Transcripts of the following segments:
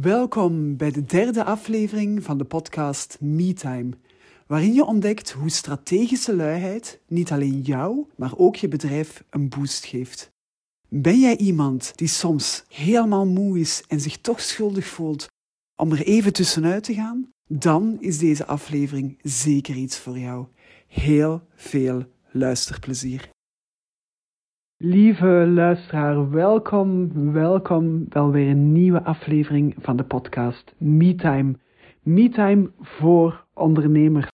Welkom bij de derde aflevering van de podcast MeTime, waarin je ontdekt hoe strategische luiheid niet alleen jou, maar ook je bedrijf een boost geeft. Ben jij iemand die soms helemaal moe is en zich toch schuldig voelt om er even tussenuit te gaan? Dan is deze aflevering zeker iets voor jou. Heel veel luisterplezier. Lieve luisteraar, welkom, welkom bij weer een nieuwe aflevering van de podcast MeTime. MeTime voor ondernemers.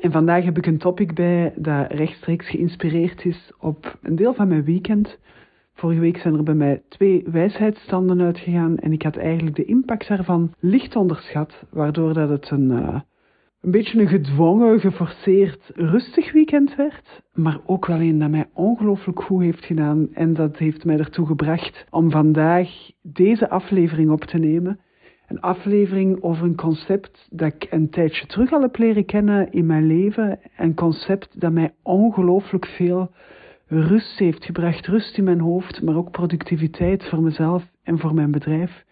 En vandaag heb ik een topic bij dat rechtstreeks geïnspireerd is op een deel van mijn weekend. Vorige week zijn er bij mij twee wijsheidsstanden uitgegaan en ik had eigenlijk de impact daarvan licht onderschat, waardoor dat het een... Uh, een beetje een gedwongen, geforceerd, rustig weekend werd. Maar ook wel een dat mij ongelooflijk goed heeft gedaan. En dat heeft mij ertoe gebracht om vandaag deze aflevering op te nemen. Een aflevering over een concept dat ik een tijdje terug al heb leren kennen in mijn leven. Een concept dat mij ongelooflijk veel rust heeft gebracht. Rust in mijn hoofd, maar ook productiviteit voor mezelf en voor mijn bedrijf.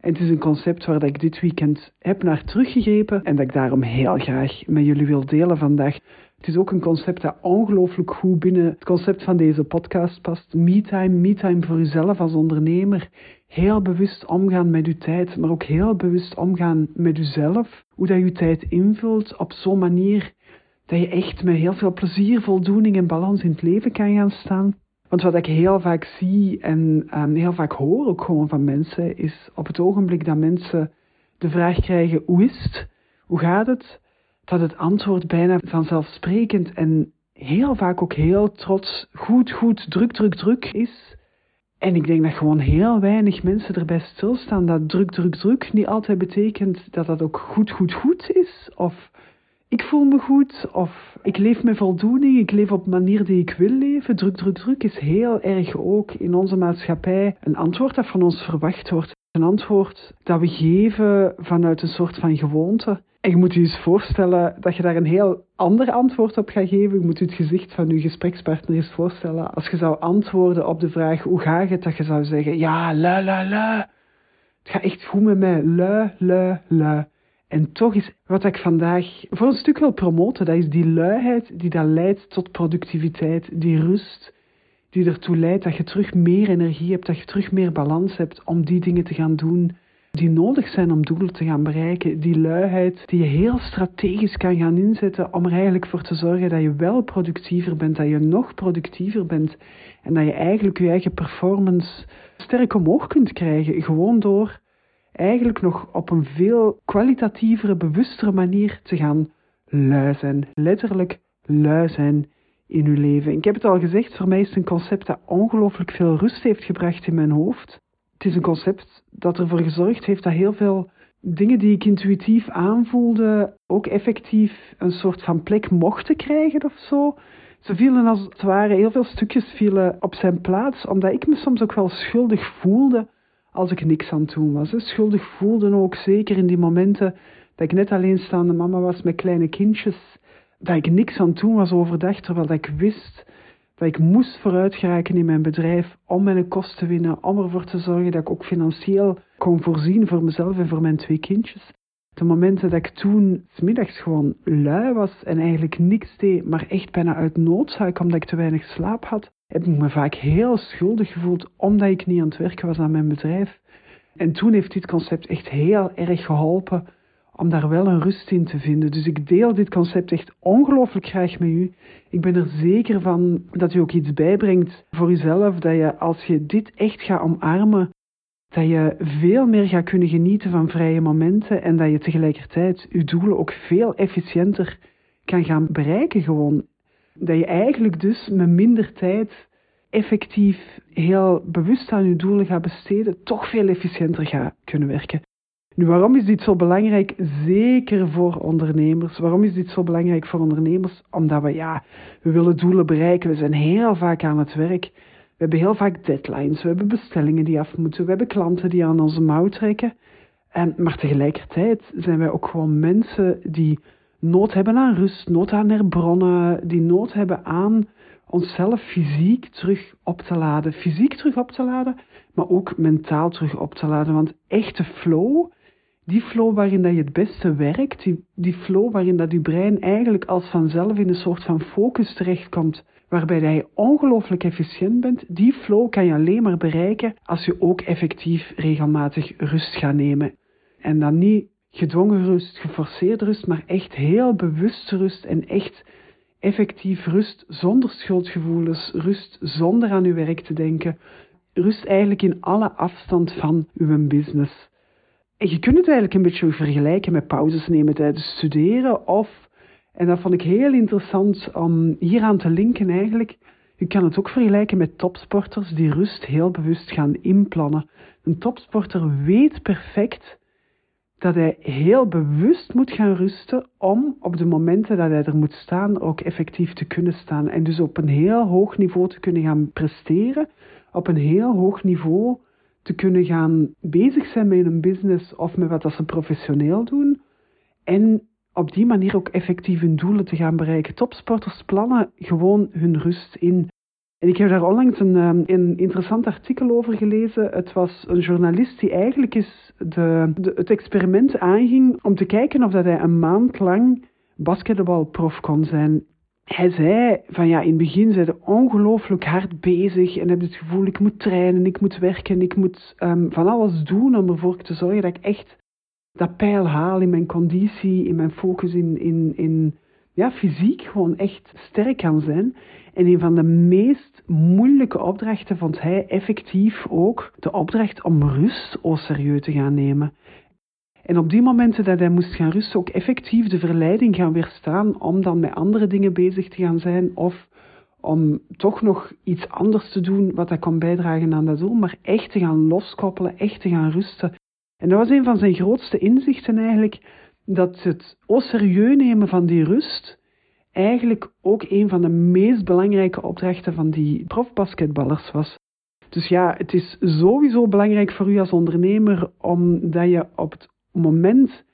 En het is een concept waar ik dit weekend heb naar teruggegrepen en dat ik daarom heel graag met jullie wil delen vandaag. Het is ook een concept dat ongelooflijk goed binnen het concept van deze podcast past. Me-time, me-time voor uzelf als ondernemer. Heel bewust omgaan met uw tijd, maar ook heel bewust omgaan met uzelf. Hoe dat je tijd invult op zo'n manier dat je echt met heel veel plezier, voldoening en balans in het leven kan gaan staan. Want wat ik heel vaak zie en um, heel vaak hoor ook gewoon van mensen, is op het ogenblik dat mensen de vraag krijgen: hoe is het? Hoe gaat het? Dat het antwoord bijna vanzelfsprekend en heel vaak ook heel trots, goed, goed, druk, druk, druk is. En ik denk dat gewoon heel weinig mensen erbij stilstaan dat druk, druk, druk niet altijd betekent dat dat ook goed, goed, goed is. Of ik voel me goed of ik leef met voldoening, ik leef op manier die ik wil leven. Druk, druk, druk is heel erg ook in onze maatschappij een antwoord dat van ons verwacht wordt. Een antwoord dat we geven vanuit een soort van gewoonte. En je moet je eens voorstellen dat je daar een heel ander antwoord op gaat geven. Je moet je het gezicht van je gesprekspartner eens voorstellen. Als je zou antwoorden op de vraag hoe gaat het, dat je zou zeggen ja, la la la. Het gaat echt goed met mij, la la la. En toch is wat ik vandaag voor een stuk wil promoten, dat is die luiheid die dat leidt tot productiviteit, die rust die ertoe leidt dat je terug meer energie hebt, dat je terug meer balans hebt om die dingen te gaan doen die nodig zijn om doelen te gaan bereiken. Die luiheid die je heel strategisch kan gaan inzetten om er eigenlijk voor te zorgen dat je wel productiever bent, dat je nog productiever bent en dat je eigenlijk je eigen performance sterk omhoog kunt krijgen, gewoon door eigenlijk nog op een veel kwalitatievere, bewustere manier te gaan lui zijn. Letterlijk lui zijn in uw leven. Ik heb het al gezegd, voor mij is het een concept dat ongelooflijk veel rust heeft gebracht in mijn hoofd. Het is een concept dat ervoor gezorgd heeft dat heel veel dingen die ik intuïtief aanvoelde, ook effectief een soort van plek mochten krijgen of zo. Ze vielen als het ware, heel veel stukjes vielen op zijn plaats, omdat ik me soms ook wel schuldig voelde als ik niks aan het was. Schuldig voelde ook zeker in die momenten dat ik net alleenstaande mama was met kleine kindjes. Dat ik niks aan het was overdag, terwijl ik wist dat ik moest vooruit geraken in mijn bedrijf om mijn kosten te winnen, om ervoor te zorgen dat ik ook financieel kon voorzien voor mezelf en voor mijn twee kindjes. De momenten dat ik toen smiddags gewoon lui was en eigenlijk niks deed, maar echt bijna uit noodzaak omdat ik te weinig slaap had, heb ik me vaak heel schuldig gevoeld omdat ik niet aan het werken was aan mijn bedrijf. En toen heeft dit concept echt heel erg geholpen om daar wel een rust in te vinden. Dus ik deel dit concept echt ongelooflijk graag met u. Ik ben er zeker van dat u ook iets bijbrengt voor uzelf, dat je als je dit echt gaat omarmen, dat je veel meer gaat kunnen genieten van vrije momenten en dat je tegelijkertijd je doelen ook veel efficiënter kan gaan bereiken gewoon dat je eigenlijk dus met minder tijd effectief heel bewust aan je doelen gaat besteden, toch veel efficiënter gaat kunnen werken. Nu, waarom is dit zo belangrijk? Zeker voor ondernemers. Waarom is dit zo belangrijk voor ondernemers? Omdat we, ja, we willen doelen bereiken. We zijn heel vaak aan het werk. We hebben heel vaak deadlines. We hebben bestellingen die af moeten. We hebben klanten die aan onze mouw trekken. En, maar tegelijkertijd zijn wij ook gewoon mensen die nood hebben aan rust, nood aan herbronnen, die nood hebben aan onszelf fysiek terug op te laden. Fysiek terug op te laden, maar ook mentaal terug op te laden. Want echte flow, die flow waarin dat je het beste werkt, die, flow waarin dat je brein eigenlijk als vanzelf in een soort van focus terechtkomt, waarbij dat je ongelooflijk efficiënt bent, die flow kan je alleen maar bereiken als je ook effectief regelmatig rust gaat nemen. En dan niet gedwongen rust, geforceerde rust, maar echt heel bewuste rust en echt effectief rust zonder schuldgevoelens, rust zonder aan uw werk te denken, rust eigenlijk in alle afstand van uw business. En je kunt het eigenlijk een beetje vergelijken met pauzes nemen tijdens studeren of, en dat vond ik heel interessant om hieraan te linken eigenlijk, je kan het ook vergelijken met topsporters die rust heel bewust gaan inplannen. Een topsporter weet perfect dat hij heel bewust moet gaan rusten om op de momenten dat hij er moet staan ook effectief te kunnen staan. En dus op een heel hoog niveau te kunnen gaan presteren, op een heel hoog niveau te kunnen gaan bezig zijn met een business of met wat ze professioneel doen. En op die manier ook effectief hun doelen te gaan bereiken. Topsporters plannen gewoon hun rust in. En ik heb daar onlangs een, ehm, een interessant artikel over gelezen. Het was een journalist die eigenlijk eens de, het experiment aanging om te kijken of dat hij een maand lang basketbalprof kon zijn. Hij zei van ja, in het begin zijn ze ongelooflijk hard bezig en heb het gevoel ik moet trainen, ik moet werken, ik moet um, van alles doen om ervoor te zorgen dat ik echt dat pijl haal in mijn conditie, in mijn focus, in, in, in ja, fysiek gewoon echt sterk kan zijn. En een van de meest moeilijke opdrachten vond hij effectief ook de opdracht om rust au serieus te gaan nemen. En op die momenten dat hij moest gaan rusten, ook effectief de verleiding gaan weerstaan om dan met andere dingen bezig te gaan zijn of om toch nog iets anders te doen wat hij kon bijdragen aan dat doel, maar echt te gaan loskoppelen, echt te gaan rusten. En dat was een van zijn grootste inzichten eigenlijk, dat het au serieus nemen van die rust eigenlijk ook een van de meest belangrijke opdrachten van die profbasketballers was. Dus ja, het is sowieso belangrijk voor u als ondernemer omdat je op het moment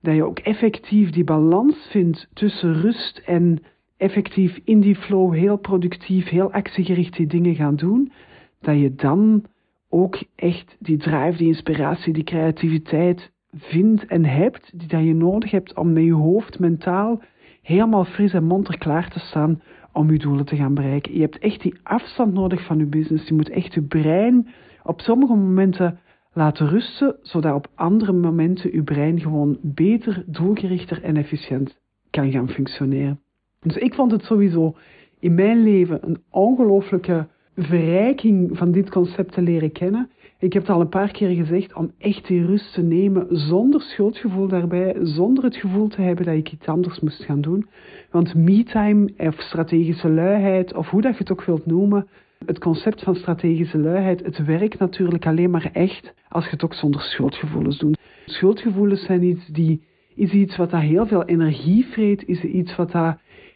dat je ook effectief die balans vindt tussen rust en effectief in die flow heel productief, heel actiegericht die dingen gaan doen, dat je dan ook echt die drive, die inspiratie, die creativiteit vindt en hebt, die dat je nodig hebt om met je hoofd mentaal helemaal fris en monter klaar te staan om je doelen te gaan bereiken. Je hebt echt die afstand nodig van je business. Je moet echt je brein op sommige momenten laten rusten, zodat op andere momenten je brein gewoon beter, doelgerichter en efficiënt kan gaan functioneren. Dus ik vond het sowieso in mijn leven een ongelooflijke verrijking van dit concept te leren kennen. Ik heb het al een paar keer gezegd om echt die rust te nemen zonder schuldgevoel daarbij, zonder het gevoel te hebben dat ik iets anders moest gaan doen. Want me-time of strategische luiheid, of hoe dat je het ook wilt noemen, het concept van strategische luiheid, het werkt natuurlijk alleen maar echt als je het ook zonder schuldgevoelens doet. Schuldgevoelens zijn iets die, is iets wat daar heel veel energie vreet, is iets wat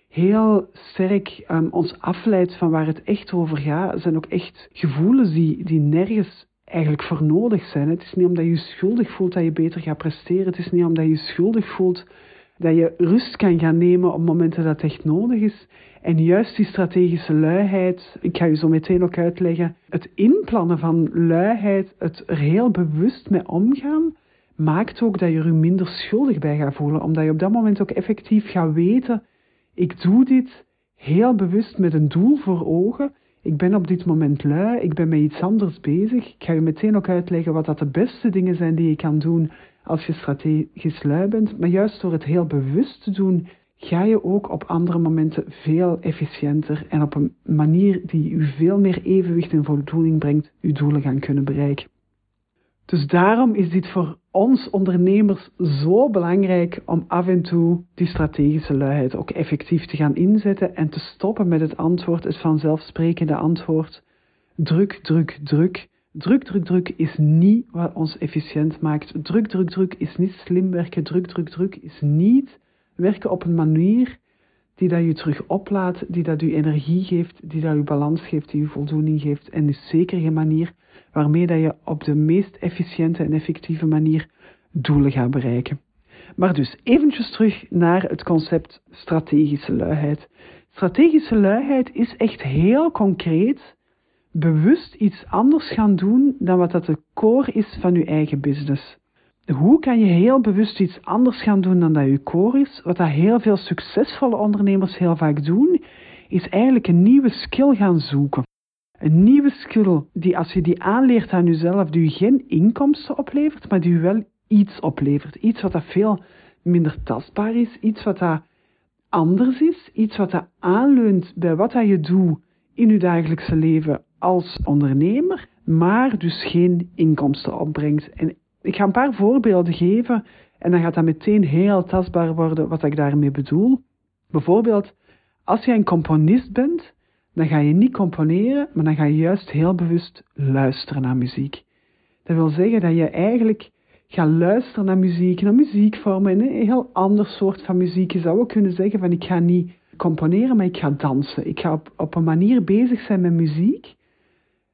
heel sterk um, ons afleidt van waar het echt over gaat. Het zijn ook echt gevoelens die, die nergens eigenlijk voor nodig zijn. Het is niet omdat je je schuldig voelt dat je beter gaat presteren. Het is niet omdat je je schuldig voelt dat je rust kan gaan nemen op momenten dat het echt nodig is. En juist die strategische luiheid, ik ga je zo meteen ook uitleggen, het inplannen van luiheid, het er heel bewust mee omgaan, maakt ook dat je er minder schuldig bij gaat voelen. Omdat je op dat moment ook effectief gaat weten, ik doe dit heel bewust met een doel voor ogen ik ben op dit moment lui, ik ben met iets anders bezig. Ik ga je meteen ook uitleggen wat dat de beste dingen zijn die je kan doen als je strategisch lui bent. Maar juist door het heel bewust te doen, ga je ook op andere momenten veel efficiënter en op een manier die u veel meer evenwicht en voldoening brengt, uw doelen gaan kunnen bereiken. Dus daarom is dit voor ons ondernemers zo belangrijk om af en toe die strategische luiheid ook effectief te gaan inzetten en te stoppen met het antwoord, het vanzelfsprekende antwoord. Druk, druk, druk. Druk, druk, druk is niet wat ons efficiënt maakt. Druk, druk, druk is niet slim werken. Druk, druk, druk is niet werken op een manier die dat je terug oplaat, die dat u energie geeft, die dat u balans geeft, die u voldoening geeft. En is zeker geen manier waarmee dat je op de meest efficiënte en effectieve manier doelen gaat bereiken. Maar dus eventjes terug naar het concept strategische luiheid. Strategische luiheid is echt heel concreet bewust iets anders gaan doen dan wat dat de core is van je eigen business. Hoe kan je heel bewust iets anders gaan doen dan dat je core is? Wat dat heel veel succesvolle ondernemers heel vaak doen, is eigenlijk een nieuwe skill gaan zoeken. Een nieuwe skill die als je die aanleert aan jezelf, die je geen inkomsten oplevert, maar die wel iets oplevert. Iets wat dat veel minder tastbaar is, iets wat dat anders is, iets wat dat aanleunt bij wat dat je doet in je dagelijkse leven als ondernemer, maar dus geen inkomsten opbrengt. En ik ga een paar voorbeelden geven en dan gaat dat meteen heel tastbaar worden wat ik daarmee bedoel. Bijvoorbeeld, als jij een componist bent, dan ga je niet componeren, maar dan ga je juist heel bewust luisteren naar muziek. Dat wil zeggen dat je eigenlijk gaat luisteren naar muziek, naar muziekvormen, een heel ander soort van muziek. Je zou ook kunnen zeggen van ik ga niet componeren, maar ik ga dansen. Ik ga op, op een manier bezig zijn met muziek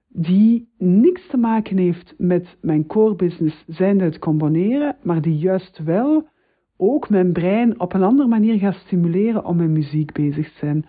die niks te maken heeft met mijn core business, zijnde het componeren, maar die juist wel ook mijn brein op een andere manier gaat stimuleren om met muziek bezig te zijn.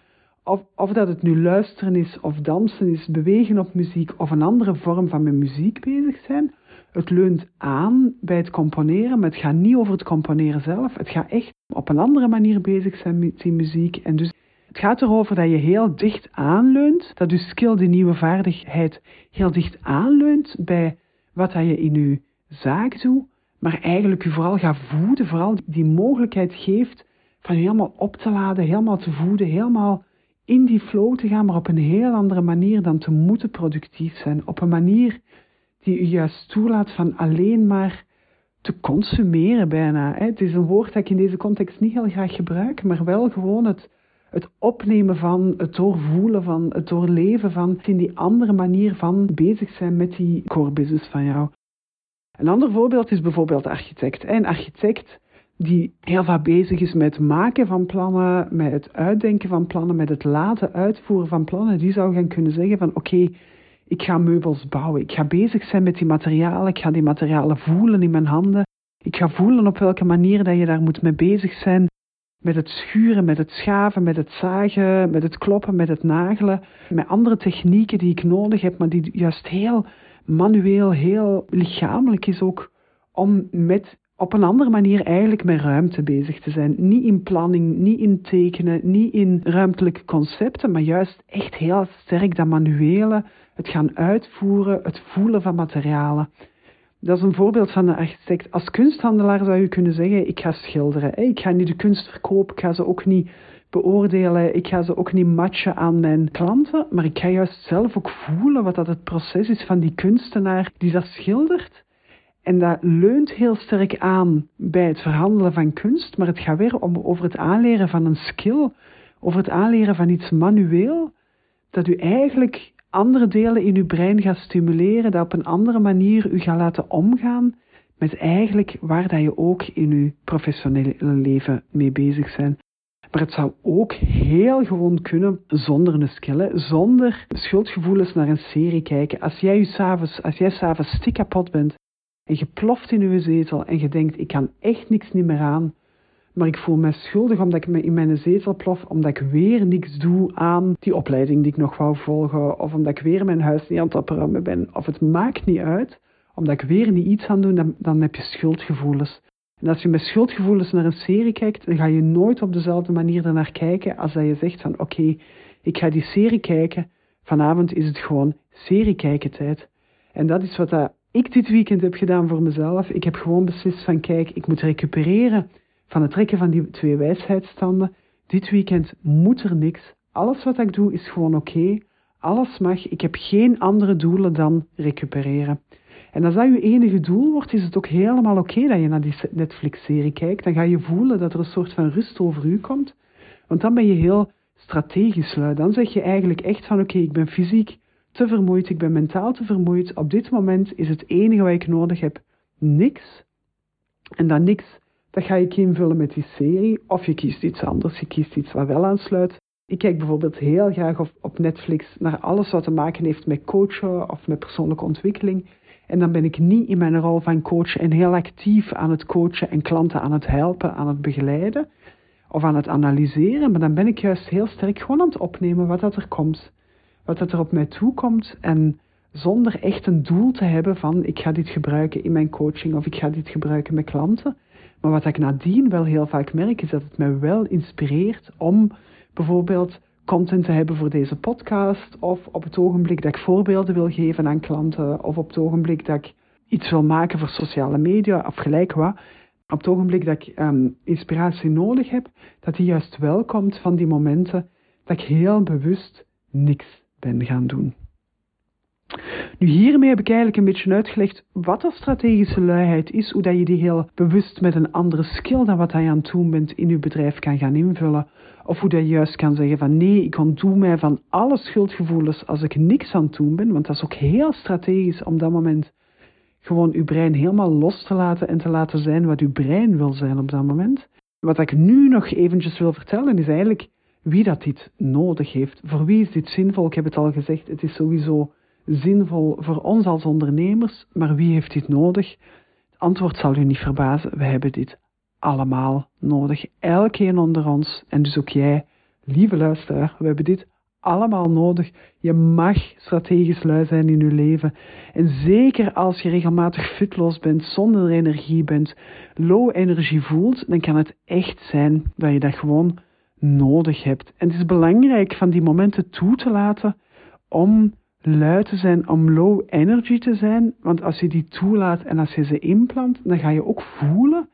Of, of dat het nu luisteren is, of dansen is, bewegen op muziek, of een andere vorm van met muziek bezig zijn. Het leunt aan bij het componeren, maar het gaat niet over het componeren zelf. Het gaat echt op een andere manier bezig zijn met die muziek. En dus het gaat erover dat je heel dicht aanleunt, dat je skill, die nieuwe vaardigheid, heel dicht aanleunt bij wat je in je zaak doet, maar eigenlijk je vooral gaat voeden, vooral die mogelijkheid geeft van je helemaal op te laden, helemaal te voeden, helemaal in die flow te gaan, maar op een heel andere manier dan te moeten productief zijn. Op een manier die je juist toelaat van alleen maar te consumeren bijna. Het is een woord dat ik in deze context niet heel graag gebruik, maar wel gewoon het het opnemen van, het doorvoelen van, het doorleven van, in die andere manier van bezig zijn met die core business van jou. Een ander voorbeeld is bijvoorbeeld de architect. Een architect die heel vaak bezig is met het maken van plannen, met het uitdenken van plannen, met het laten uitvoeren van plannen, die zou gaan kunnen zeggen van oké, ik ga meubels bouwen. Ik ga bezig zijn met die materialen, ik ga die materialen voelen in mijn handen. Ik ga voelen op welke manier dat je daar moet mee bezig zijn met het schuren, met het schaven, met het zagen, met het kloppen, met het nagelen. Met andere technieken die ik nodig heb, maar die juist heel manueel, heel lichamelijk is ook. Om met op een andere manier eigenlijk met ruimte bezig te zijn. Niet in planning, niet in tekenen, niet in ruimtelijke concepten, maar juist echt heel sterk dat manuele, het gaan uitvoeren, het voelen van materialen. Dat is een voorbeeld van een architect. Als kunsthandelaar zou je kunnen zeggen, ik ga schilderen. Ik ga niet de kunst verkopen, ik ga ze ook niet beoordelen, ik ga ze ook niet matchen aan mijn klanten, maar ik ga juist zelf ook voelen wat dat het proces is van die kunstenaar die dat schildert. En dat leunt heel sterk aan bij het verhandelen van kunst, maar het gaat weer om, over het aanleren van een skill, over het aanleren van iets manueel, dat u eigenlijk andere delen in uw brein gaat stimuleren, dat op een andere manier u gaat laten omgaan met eigenlijk waar dat je ook in uw professionele leven mee bezig bent. Maar het zou ook heel gewoon kunnen zonder een skill, zonder schuldgevoelens naar een serie kijken. Als jij, s'avonds, als jij s'avonds stik kapot bent en je ploft in je zetel en je denkt, ik kan echt niks niet meer aan, maar ik voel me schuldig omdat ik me in mijn zetel plof, omdat ik weer niks doe aan die opleiding die ik nog wou volgen, of omdat ik weer mijn huis niet aan het opruimen ben, of het maakt niet uit, omdat ik weer niet iets aan doe, dan, dan heb je schuldgevoelens. En als je met schuldgevoelens naar een serie kijkt, dan ga je nooit op dezelfde manier ernaar kijken als dat je zegt van oké, ik ga die serie kijken, vanavond is het gewoon serie kijken tijd. En dat is wat dat ik dit weekend heb gedaan voor mezelf. Ik heb gewoon beslist van kijk, ik moet recupereren van het trekken van die twee wijsheidsstanden. Dit weekend moet er niks. Alles wat ik doe is gewoon oké. Alles mag. Ik heb geen andere doelen dan recupereren. En als dat je enige doel wordt, is het ook helemaal oké dat je naar die Netflix-serie kijkt. Dan ga je voelen dat er een soort van rust over u komt. Want dan ben je heel strategisch. Dan zeg je eigenlijk echt van oké, ik ben fysiek te vermoeid, ik ben mentaal te vermoeid. Op dit moment is het enige wat ik nodig heb niks. En dat niks dat ga ik invullen met die serie. Of je kiest iets anders, je kiest iets wat wel aansluit. Ik kijk bijvoorbeeld heel graag op, Netflix naar alles wat te maken heeft met coachen of met persoonlijke ontwikkeling. En dan ben ik niet in mijn rol van coach en heel actief aan het coachen en klanten aan het helpen, aan het begeleiden of aan het analyseren. Maar dan ben ik juist heel sterk gewoon aan het opnemen wat er komt. Wat er op mij toekomt en zonder echt een doel te hebben van ik ga dit gebruiken in mijn coaching of ik ga dit gebruiken met klanten. Maar wat ik nadien wel heel vaak merk is dat het mij wel inspireert om bijvoorbeeld content te hebben voor deze podcast of op het ogenblik dat ik voorbeelden wil geven aan klanten of op het ogenblik dat ik iets wil maken voor sociale media of gelijk wat. Op het ogenblik dat ik um, inspiratie nodig heb, dat die juist wel komt van die momenten dat ik heel bewust niks gaan doen. Nu, hiermee heb ik eigenlijk een beetje uitgelegd wat dat strategische luiheid is, hoe dat je die heel bewust met een andere skill dan wat je aan het doen bent in je bedrijf kan gaan invullen. Of hoe dat je juist kan zeggen van nee, ik ontdoe mij van alle schuldgevoelens als ik niks aan het doen ben, want dat is ook heel strategisch om dat moment gewoon uw brein helemaal los te laten en te laten zijn wat uw brein wil zijn op dat moment. Wat ik nu nog eventjes wil vertellen is eigenlijk wie dat dit nodig heeft. Voor wie is dit zinvol? Ik heb het al gezegd, het is sowieso zinvol voor ons als ondernemers, maar wie heeft dit nodig? Het antwoord zal u niet verbazen, we hebben dit allemaal nodig. Elkeen onder ons, en dus ook jij, lieve luisteraar, we hebben dit allemaal nodig. Je mag strategisch lui zijn in je leven. En zeker als je regelmatig fitloos bent, zonder energie bent, low energie voelt, dan kan het echt zijn dat je dat gewoon nodig hebt. En het is belangrijk van die momenten toe te laten om lui te zijn, om low energy te zijn. Want als je die toelaat en als je ze inplant, dan ga je ook voelen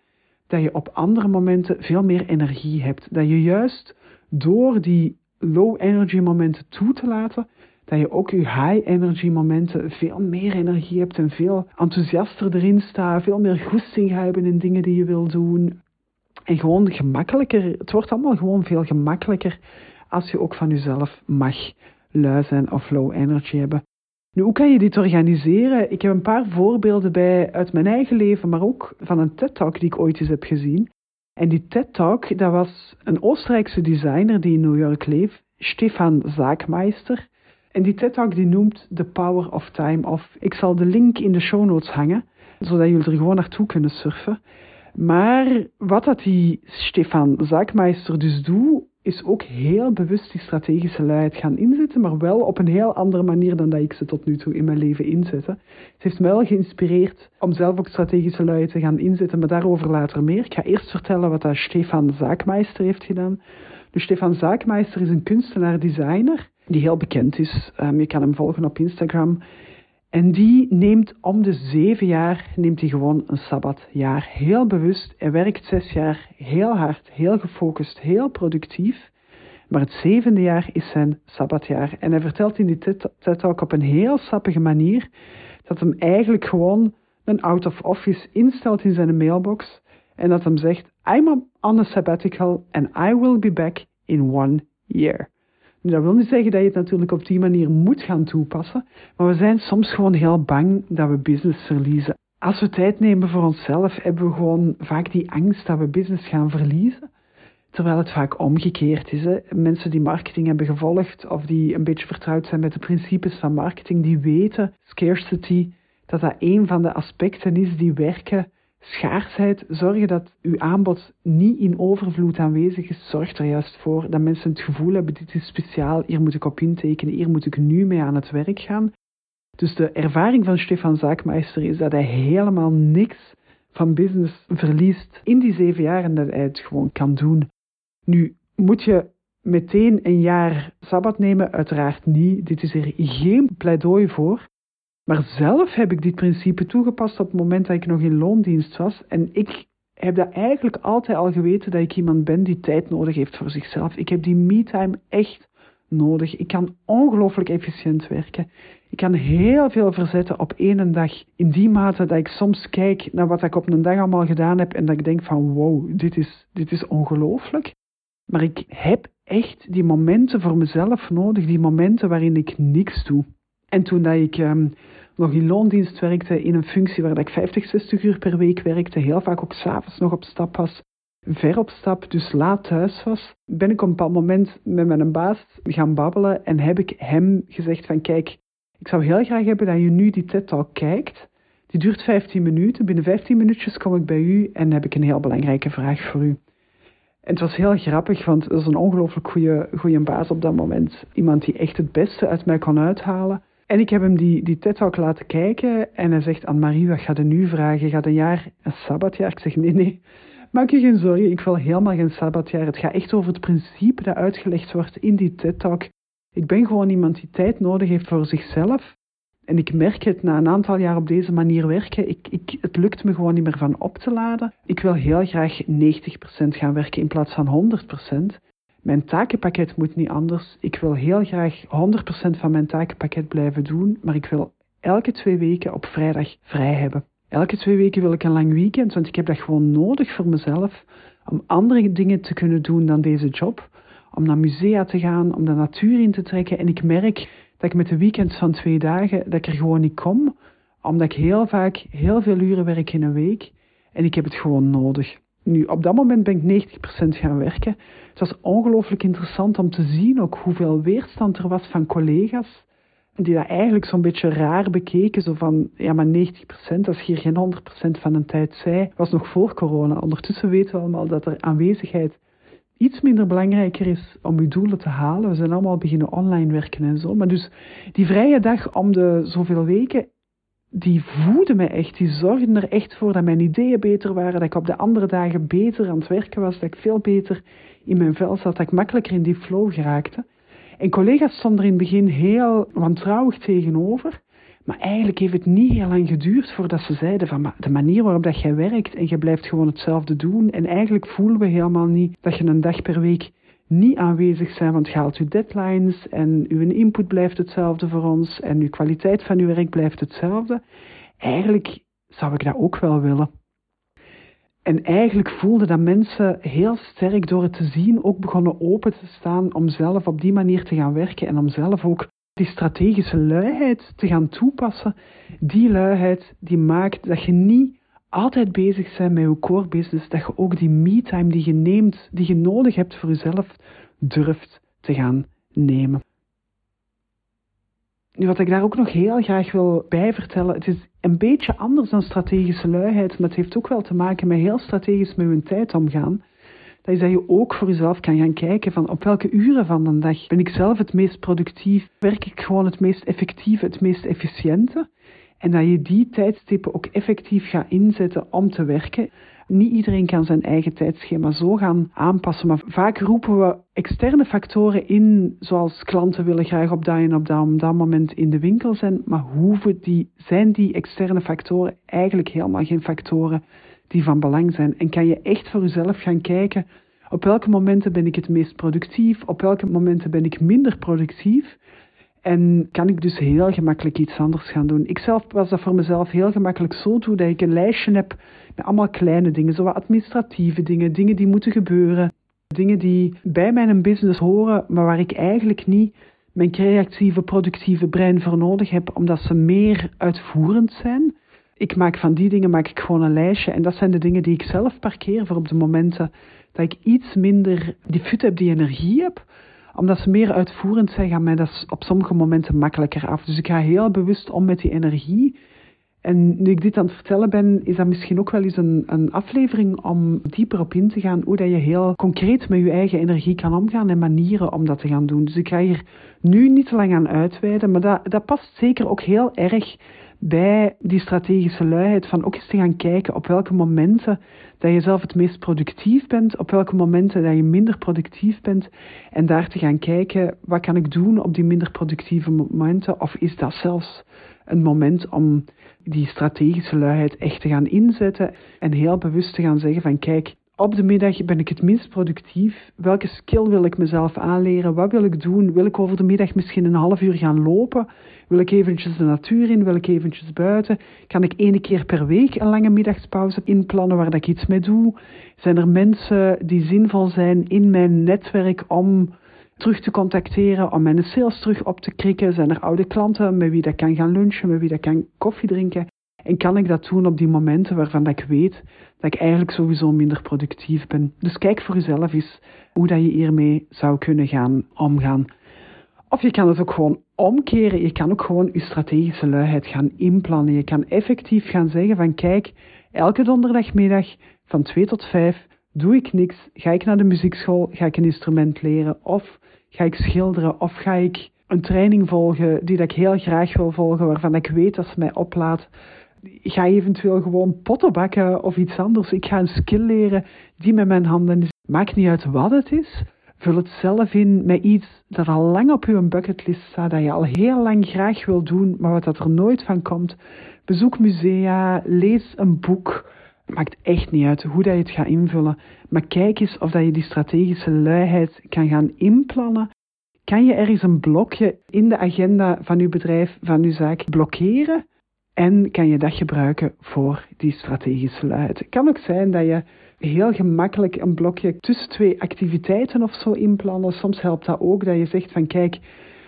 dat je op andere momenten veel meer energie hebt. Dat je juist door die low energy momenten toe te laten, dat je ook je high energy momenten veel meer energie hebt en veel enthousiaster erin staat, veel meer goesting hebben in dingen die je wil doen. En gewoon gemakkelijker, het wordt allemaal gewoon veel gemakkelijker als je ook van jezelf mag lui zijn of low energy hebben. Nu, hoe kan je dit organiseren? Ik heb een paar voorbeelden bij uit mijn eigen leven, maar ook van een TED-talk die ik ooit eens heb gezien. En die TED-talk, dat was een Oostenrijkse designer die in New York leeft, Stefan Zaakmeister. En die TED-talk die noemt The Power of Time Off. Ik zal de link in de show notes hangen, zodat jullie er gewoon naartoe kunnen surfen. Maar wat dat die Stefan Zaakmeister dus doet, is ook heel bewust die strategische luiheid gaan inzetten, maar wel op een heel andere manier dan dat ik ze tot nu toe in mijn leven inzette. Het heeft mij wel geïnspireerd om zelf ook strategische luiheid te gaan inzetten, maar daarover later meer. Ik ga eerst vertellen wat dat Stefan Zaakmeister heeft gedaan. Dus Stefan Zaakmeister is een kunstenaar-designer die heel bekend is. Um, je kan hem volgen op Instagram. En die neemt om de zeven jaar neemt hij gewoon een sabbatjaar. Heel bewust. Hij werkt zes jaar heel hard, heel gefocust, heel productief. Maar het zevende jaar is zijn sabbatjaar. En hij vertelt in die TED-talk op een heel sappige manier dat hem eigenlijk gewoon een out of office instelt in zijn mailbox. En dat hem zegt, I'm on a sabbatical and I will be back in one year. Nu, dat wil niet zeggen dat je het natuurlijk op die manier moet gaan toepassen, maar we zijn soms gewoon heel bang dat we business verliezen. Als we tijd nemen voor onszelf, hebben we gewoon vaak die angst dat we business gaan verliezen. Terwijl het vaak omgekeerd is. Hè. Mensen die marketing hebben gevolgd of die een beetje vertrouwd zijn met de principes van marketing, die weten scarcity, dat dat een van de aspecten is die werken schaarsheid, zorgen dat uw aanbod niet in overvloed aanwezig is, zorgt er juist voor dat mensen het gevoel hebben, dit is speciaal, hier moet ik op intekenen, hier moet ik nu mee aan het werk gaan. Dus de ervaring van Stefan Zaakmeister is dat hij helemaal niks van business verliest in die zeven jaar en dat hij het gewoon kan doen. Nu, moet je meteen een jaar sabbat nemen? Uiteraard niet. Dit is er geen pleidooi voor. Maar zelf heb ik dit principe toegepast op het moment dat ik nog in loondienst was. En ik heb dat eigenlijk altijd al geweten dat ik iemand ben die tijd nodig heeft voor zichzelf. Ik heb die me-time echt nodig. Ik kan ongelooflijk efficiënt werken. Ik kan heel veel verzetten op één dag. In die mate dat ik soms kijk naar wat ik op een dag allemaal gedaan heb en dat ik denk van wow, dit is, dit is ongelooflijk. Maar ik heb echt die momenten voor mezelf nodig, die momenten waarin ik niks doe. En toen dat ik um, nog in loondienst werkte, in een functie waar ik 50, 60 uur per week werkte, heel vaak ook s'avonds nog op stap was, ver op stap, dus laat thuis was, ben ik op een bepaald moment met mijn baas gaan babbelen en heb ik hem gezegd van kijk, ik zou heel graag hebben dat je nu die TED-talk kijkt. Die duurt 15 minuten. Binnen 15 minuutjes kom ik bij u en heb ik een heel belangrijke vraag voor u. En het was heel grappig, want dat is een ongelooflijk goede baas op dat moment. Iemand die echt het beste uit mij kon uithalen. En ik heb hem die, die TED-talk laten kijken en hij zegt aan Marie, wat gaat er nu vragen? Gaat een jaar, een sabbatjaar? Ik zeg, nee, nee, maak je geen zorgen, ik wil helemaal geen sabbatjaar. Het gaat echt over het principe dat uitgelegd wordt in die TED-talk. Ik ben gewoon iemand die tijd nodig heeft voor zichzelf. En ik merk het na een aantal jaar op deze manier werken. Ik, ik, het lukt me gewoon niet meer van op te laden. Ik wil heel graag 90% gaan werken in plaats van 100%. Mijn takenpakket moet niet anders. Ik wil heel graag 100% van mijn takenpakket blijven doen, maar ik wil elke twee weken op vrijdag vrij hebben. Elke twee weken wil ik een lang weekend, want ik heb dat gewoon nodig voor mezelf om andere dingen te kunnen doen dan deze job. Om naar musea te gaan, om de natuur in te trekken. En ik merk dat ik met de weekends van twee dagen, dat ik er gewoon niet kom, omdat ik heel vaak heel veel uren werk in een week en ik heb het gewoon nodig. Nu, op dat moment ben ik 90% gaan werken. Het was ongelooflijk interessant om te zien ook hoeveel weerstand er was van collega's. Die dat eigenlijk zo'n beetje raar bekeken. Zo van, ja maar 90%, als je hier geen 100% van de tijd zei. was nog voor corona. Ondertussen weten we allemaal dat er aanwezigheid iets minder belangrijker is om je doelen te halen. We zijn allemaal beginnen online werken en zo. Maar dus die vrije dag om de zoveel weken die voeden me echt. Die zorgden er echt voor dat mijn ideeën beter waren. Dat ik op de andere dagen beter aan het werken was. Dat ik veel beter in mijn vel zat. Dat ik makkelijker in die flow geraakte. En collega's stonden er in het begin heel wantrouwig tegenover. Maar eigenlijk heeft het niet heel lang geduurd voordat ze zeiden van de manier waarop dat jij werkt en je blijft gewoon hetzelfde doen. En eigenlijk voelen we helemaal niet dat je een dag per week niet aanwezig zijn, want je haalt uw deadlines en uw input blijft hetzelfde voor ons en uw kwaliteit van uw werk blijft hetzelfde. Eigenlijk zou ik dat ook wel willen. En eigenlijk voelde dat mensen heel sterk door het te zien ook begonnen open te staan om zelf op die manier te gaan werken en om zelf ook die strategische luiheid te gaan toepassen. Die luiheid die maakt dat je niet altijd bezig bent met je core business, dat je ook die me-time die je neemt, die je nodig hebt voor jezelf, durft te gaan nemen. Nu, wat ik daar ook nog heel graag wil bij vertellen, het is een beetje anders dan strategische luiheid, maar het heeft ook wel te maken met heel strategisch met je tijd omgaan. Dat is dat je ook voor jezelf kan gaan kijken van op welke uren van de dag ben ik zelf het meest productief, werk ik gewoon het meest effectieve, het meest efficiënte. En dat je die tijdstippen ook effectief gaat inzetten om te werken. Niet iedereen kan zijn eigen tijdschema zo gaan aanpassen, maar vaak roepen we externe factoren in, zoals klanten willen graag op dat en op dat, dat moment in de winkel zijn, maar hoeven die, zijn die externe factoren eigenlijk helemaal geen factoren die van belang zijn? En kan je echt voor jezelf gaan kijken, op welke momenten ben ik het meest productief, op welke momenten ben ik minder productief? En kan ik dus heel gemakkelijk iets anders gaan doen. Ik zelf was dat voor mezelf heel gemakkelijk zo toe dat ik een lijstje heb met allemaal kleine dingen, zoals administratieve dingen, dingen die moeten gebeuren, dingen die bij mijn business horen, maar waar ik eigenlijk niet mijn creatieve, productieve brein voor nodig heb, omdat ze meer uitvoerend zijn. Ik maak van die dingen maak ik gewoon een lijstje en dat zijn de dingen die ik zelf parkeer voor op de momenten dat ik iets minder die fut heb, die energie heb omdat ze meer uitvoerend zijn, gaat mij dat op sommige momenten makkelijker af. Dus ik ga heel bewust om met die energie. En nu ik dit aan het vertellen ben, is dat misschien ook wel eens een, een aflevering om dieper op in te gaan hoe dat je heel concreet met je eigen energie kan omgaan en manieren om dat te gaan doen. Dus ik ga hier nu niet te lang aan uitweiden, maar dat, dat past zeker ook heel erg bij die strategische luiheid van ook eens te gaan kijken op welke momenten dat je zelf het meest productief bent, op welke momenten dat je minder productief bent en daar te gaan kijken wat kan ik doen op die minder productieve momenten? Of is dat zelfs een moment om die strategische luiheid echt te gaan inzetten en heel bewust te gaan zeggen van kijk, op de middag ben ik het minst productief. Welke skill wil ik mezelf aanleren? Wat wil ik doen? Wil ik over de middag misschien een half uur gaan lopen? Wil ik eventjes de natuur in? Wil ik eventjes buiten? Kan ik één keer per week een lange middagspauze inplannen waar ik iets mee doe? Zijn er mensen die zinvol zijn in mijn netwerk om terug te contacteren, om mijn sales terug op te krikken? Zijn er oude klanten met wie dat kan gaan lunchen, met wie dat kan koffie drinken? En kan ik dat doen op die momenten waarvan ik weet dat ik eigenlijk sowieso minder productief ben? Dus kijk voor jezelf eens hoe dat je hiermee zou kunnen gaan omgaan. Of je kan het ook gewoon omkeren. Je kan ook gewoon je strategische luiheid gaan inplannen. Je kan effectief gaan zeggen van kijk, elke donderdagmiddag van 2 tot 5 doe ik niks, ga ik naar de muziekschool, ga ik een instrument leren of ga ik schilderen of ga ik een training volgen die dat ik heel graag wil volgen, waarvan ik weet dat ze mij oplaat. Ga eventueel gewoon potten bakken of iets anders. Ik ga een skill leren die met mijn handen is. Maakt niet uit wat het is. Vul het zelf in met iets dat al lang op uw bucketlist staat, dat je al heel lang graag wil doen, maar wat dat er nooit van komt. Bezoek musea, lees een boek. Maakt echt niet uit hoe dat je het gaat invullen. Maar kijk eens of dat je die strategische luiheid kan gaan inplannen. Kan je ergens een blokje in de agenda van uw bedrijf, van uw zaak blokkeren? En kan je dat gebruiken voor die strategische luiheid? Het kan ook zijn dat je heel gemakkelijk een blokje tussen twee activiteiten of zo inplannen. Soms helpt dat ook dat je zegt van kijk,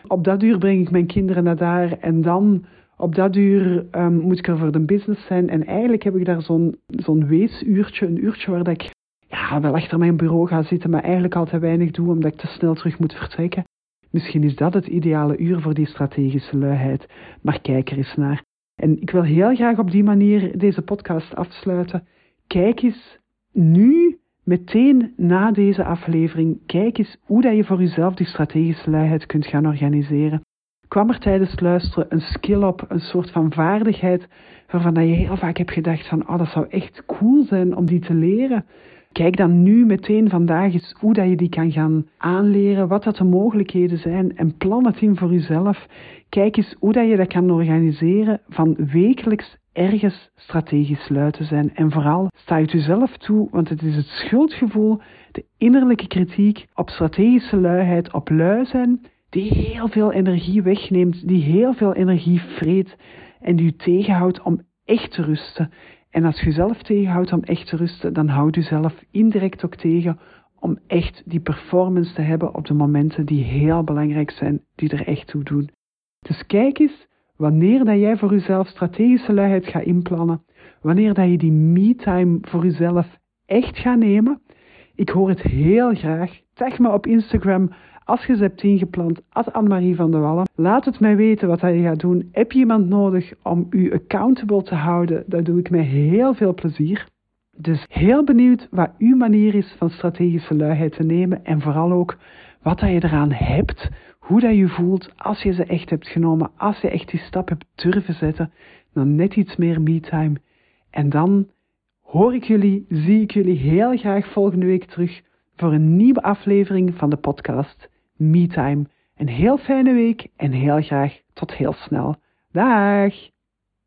op dat uur breng ik mijn kinderen naar daar en dan op dat uur um, moet ik er voor de business zijn. En eigenlijk heb ik daar zo'n zo'n weesuurtje, een uurtje waar dat ik ja, wel achter mijn bureau ga zitten, maar eigenlijk al te weinig doe omdat ik te snel terug moet vertrekken. Misschien is dat het ideale uur voor die strategische luiheid, maar kijk er eens naar. En ik wil heel graag op die manier deze podcast afsluiten. Kijk eens nu, meteen na deze aflevering, kijk eens hoe dat je voor jezelf die strategische luiheid kunt gaan organiseren. Kwam er tijdens het luisteren een skill op, een soort van vaardigheid, waarvan je heel vaak hebt gedacht van, oh, dat zou echt cool zijn om die te leren. Kijk dan nu meteen vandaag eens hoe dat je die kan gaan aanleren, wat dat de mogelijkheden zijn en plan het in voor jezelf. Kijk eens hoe dat je dat kan organiseren van wekelijks ergens strategisch sluiten zijn. En vooral sta je het jezelf toe, want het is het schuldgevoel, de innerlijke kritiek op strategische luiheid, op lui zijn, die heel veel energie wegneemt, die heel veel energie vreet en die je tegenhoudt om echt te rusten. En als je jezelf tegenhoudt om echt te rusten, dan houd je zelf indirect ook tegen om echt die performance te hebben op de momenten die heel belangrijk zijn, die er echt toe doen. Dus kijk eens wanneer dat jij voor jezelf strategische luiheid gaat inplannen, wanneer dat je die me-time voor jezelf echt gaat nemen. Ik hoor het heel graag. Tag me op Instagram als je ze hebt ingepland, at Anne-Marie van der Wallen. Laat het mij weten wat je gaat doen. Heb je iemand nodig om u accountable te houden? Dat doe ik met heel veel plezier. Dus heel benieuwd wat uw manier is van strategische luiheid te nemen en vooral ook wat je eraan hebt, hoe dat je voelt als je ze echt hebt genomen, als je echt die stap hebt durven zetten, dan net iets meer me-time. En dan hoor ik jullie, zie ik jullie heel graag volgende week terug voor een nieuwe aflevering van de podcast MeTime. Een heel fijne week en heel graag tot heel snel. Dag!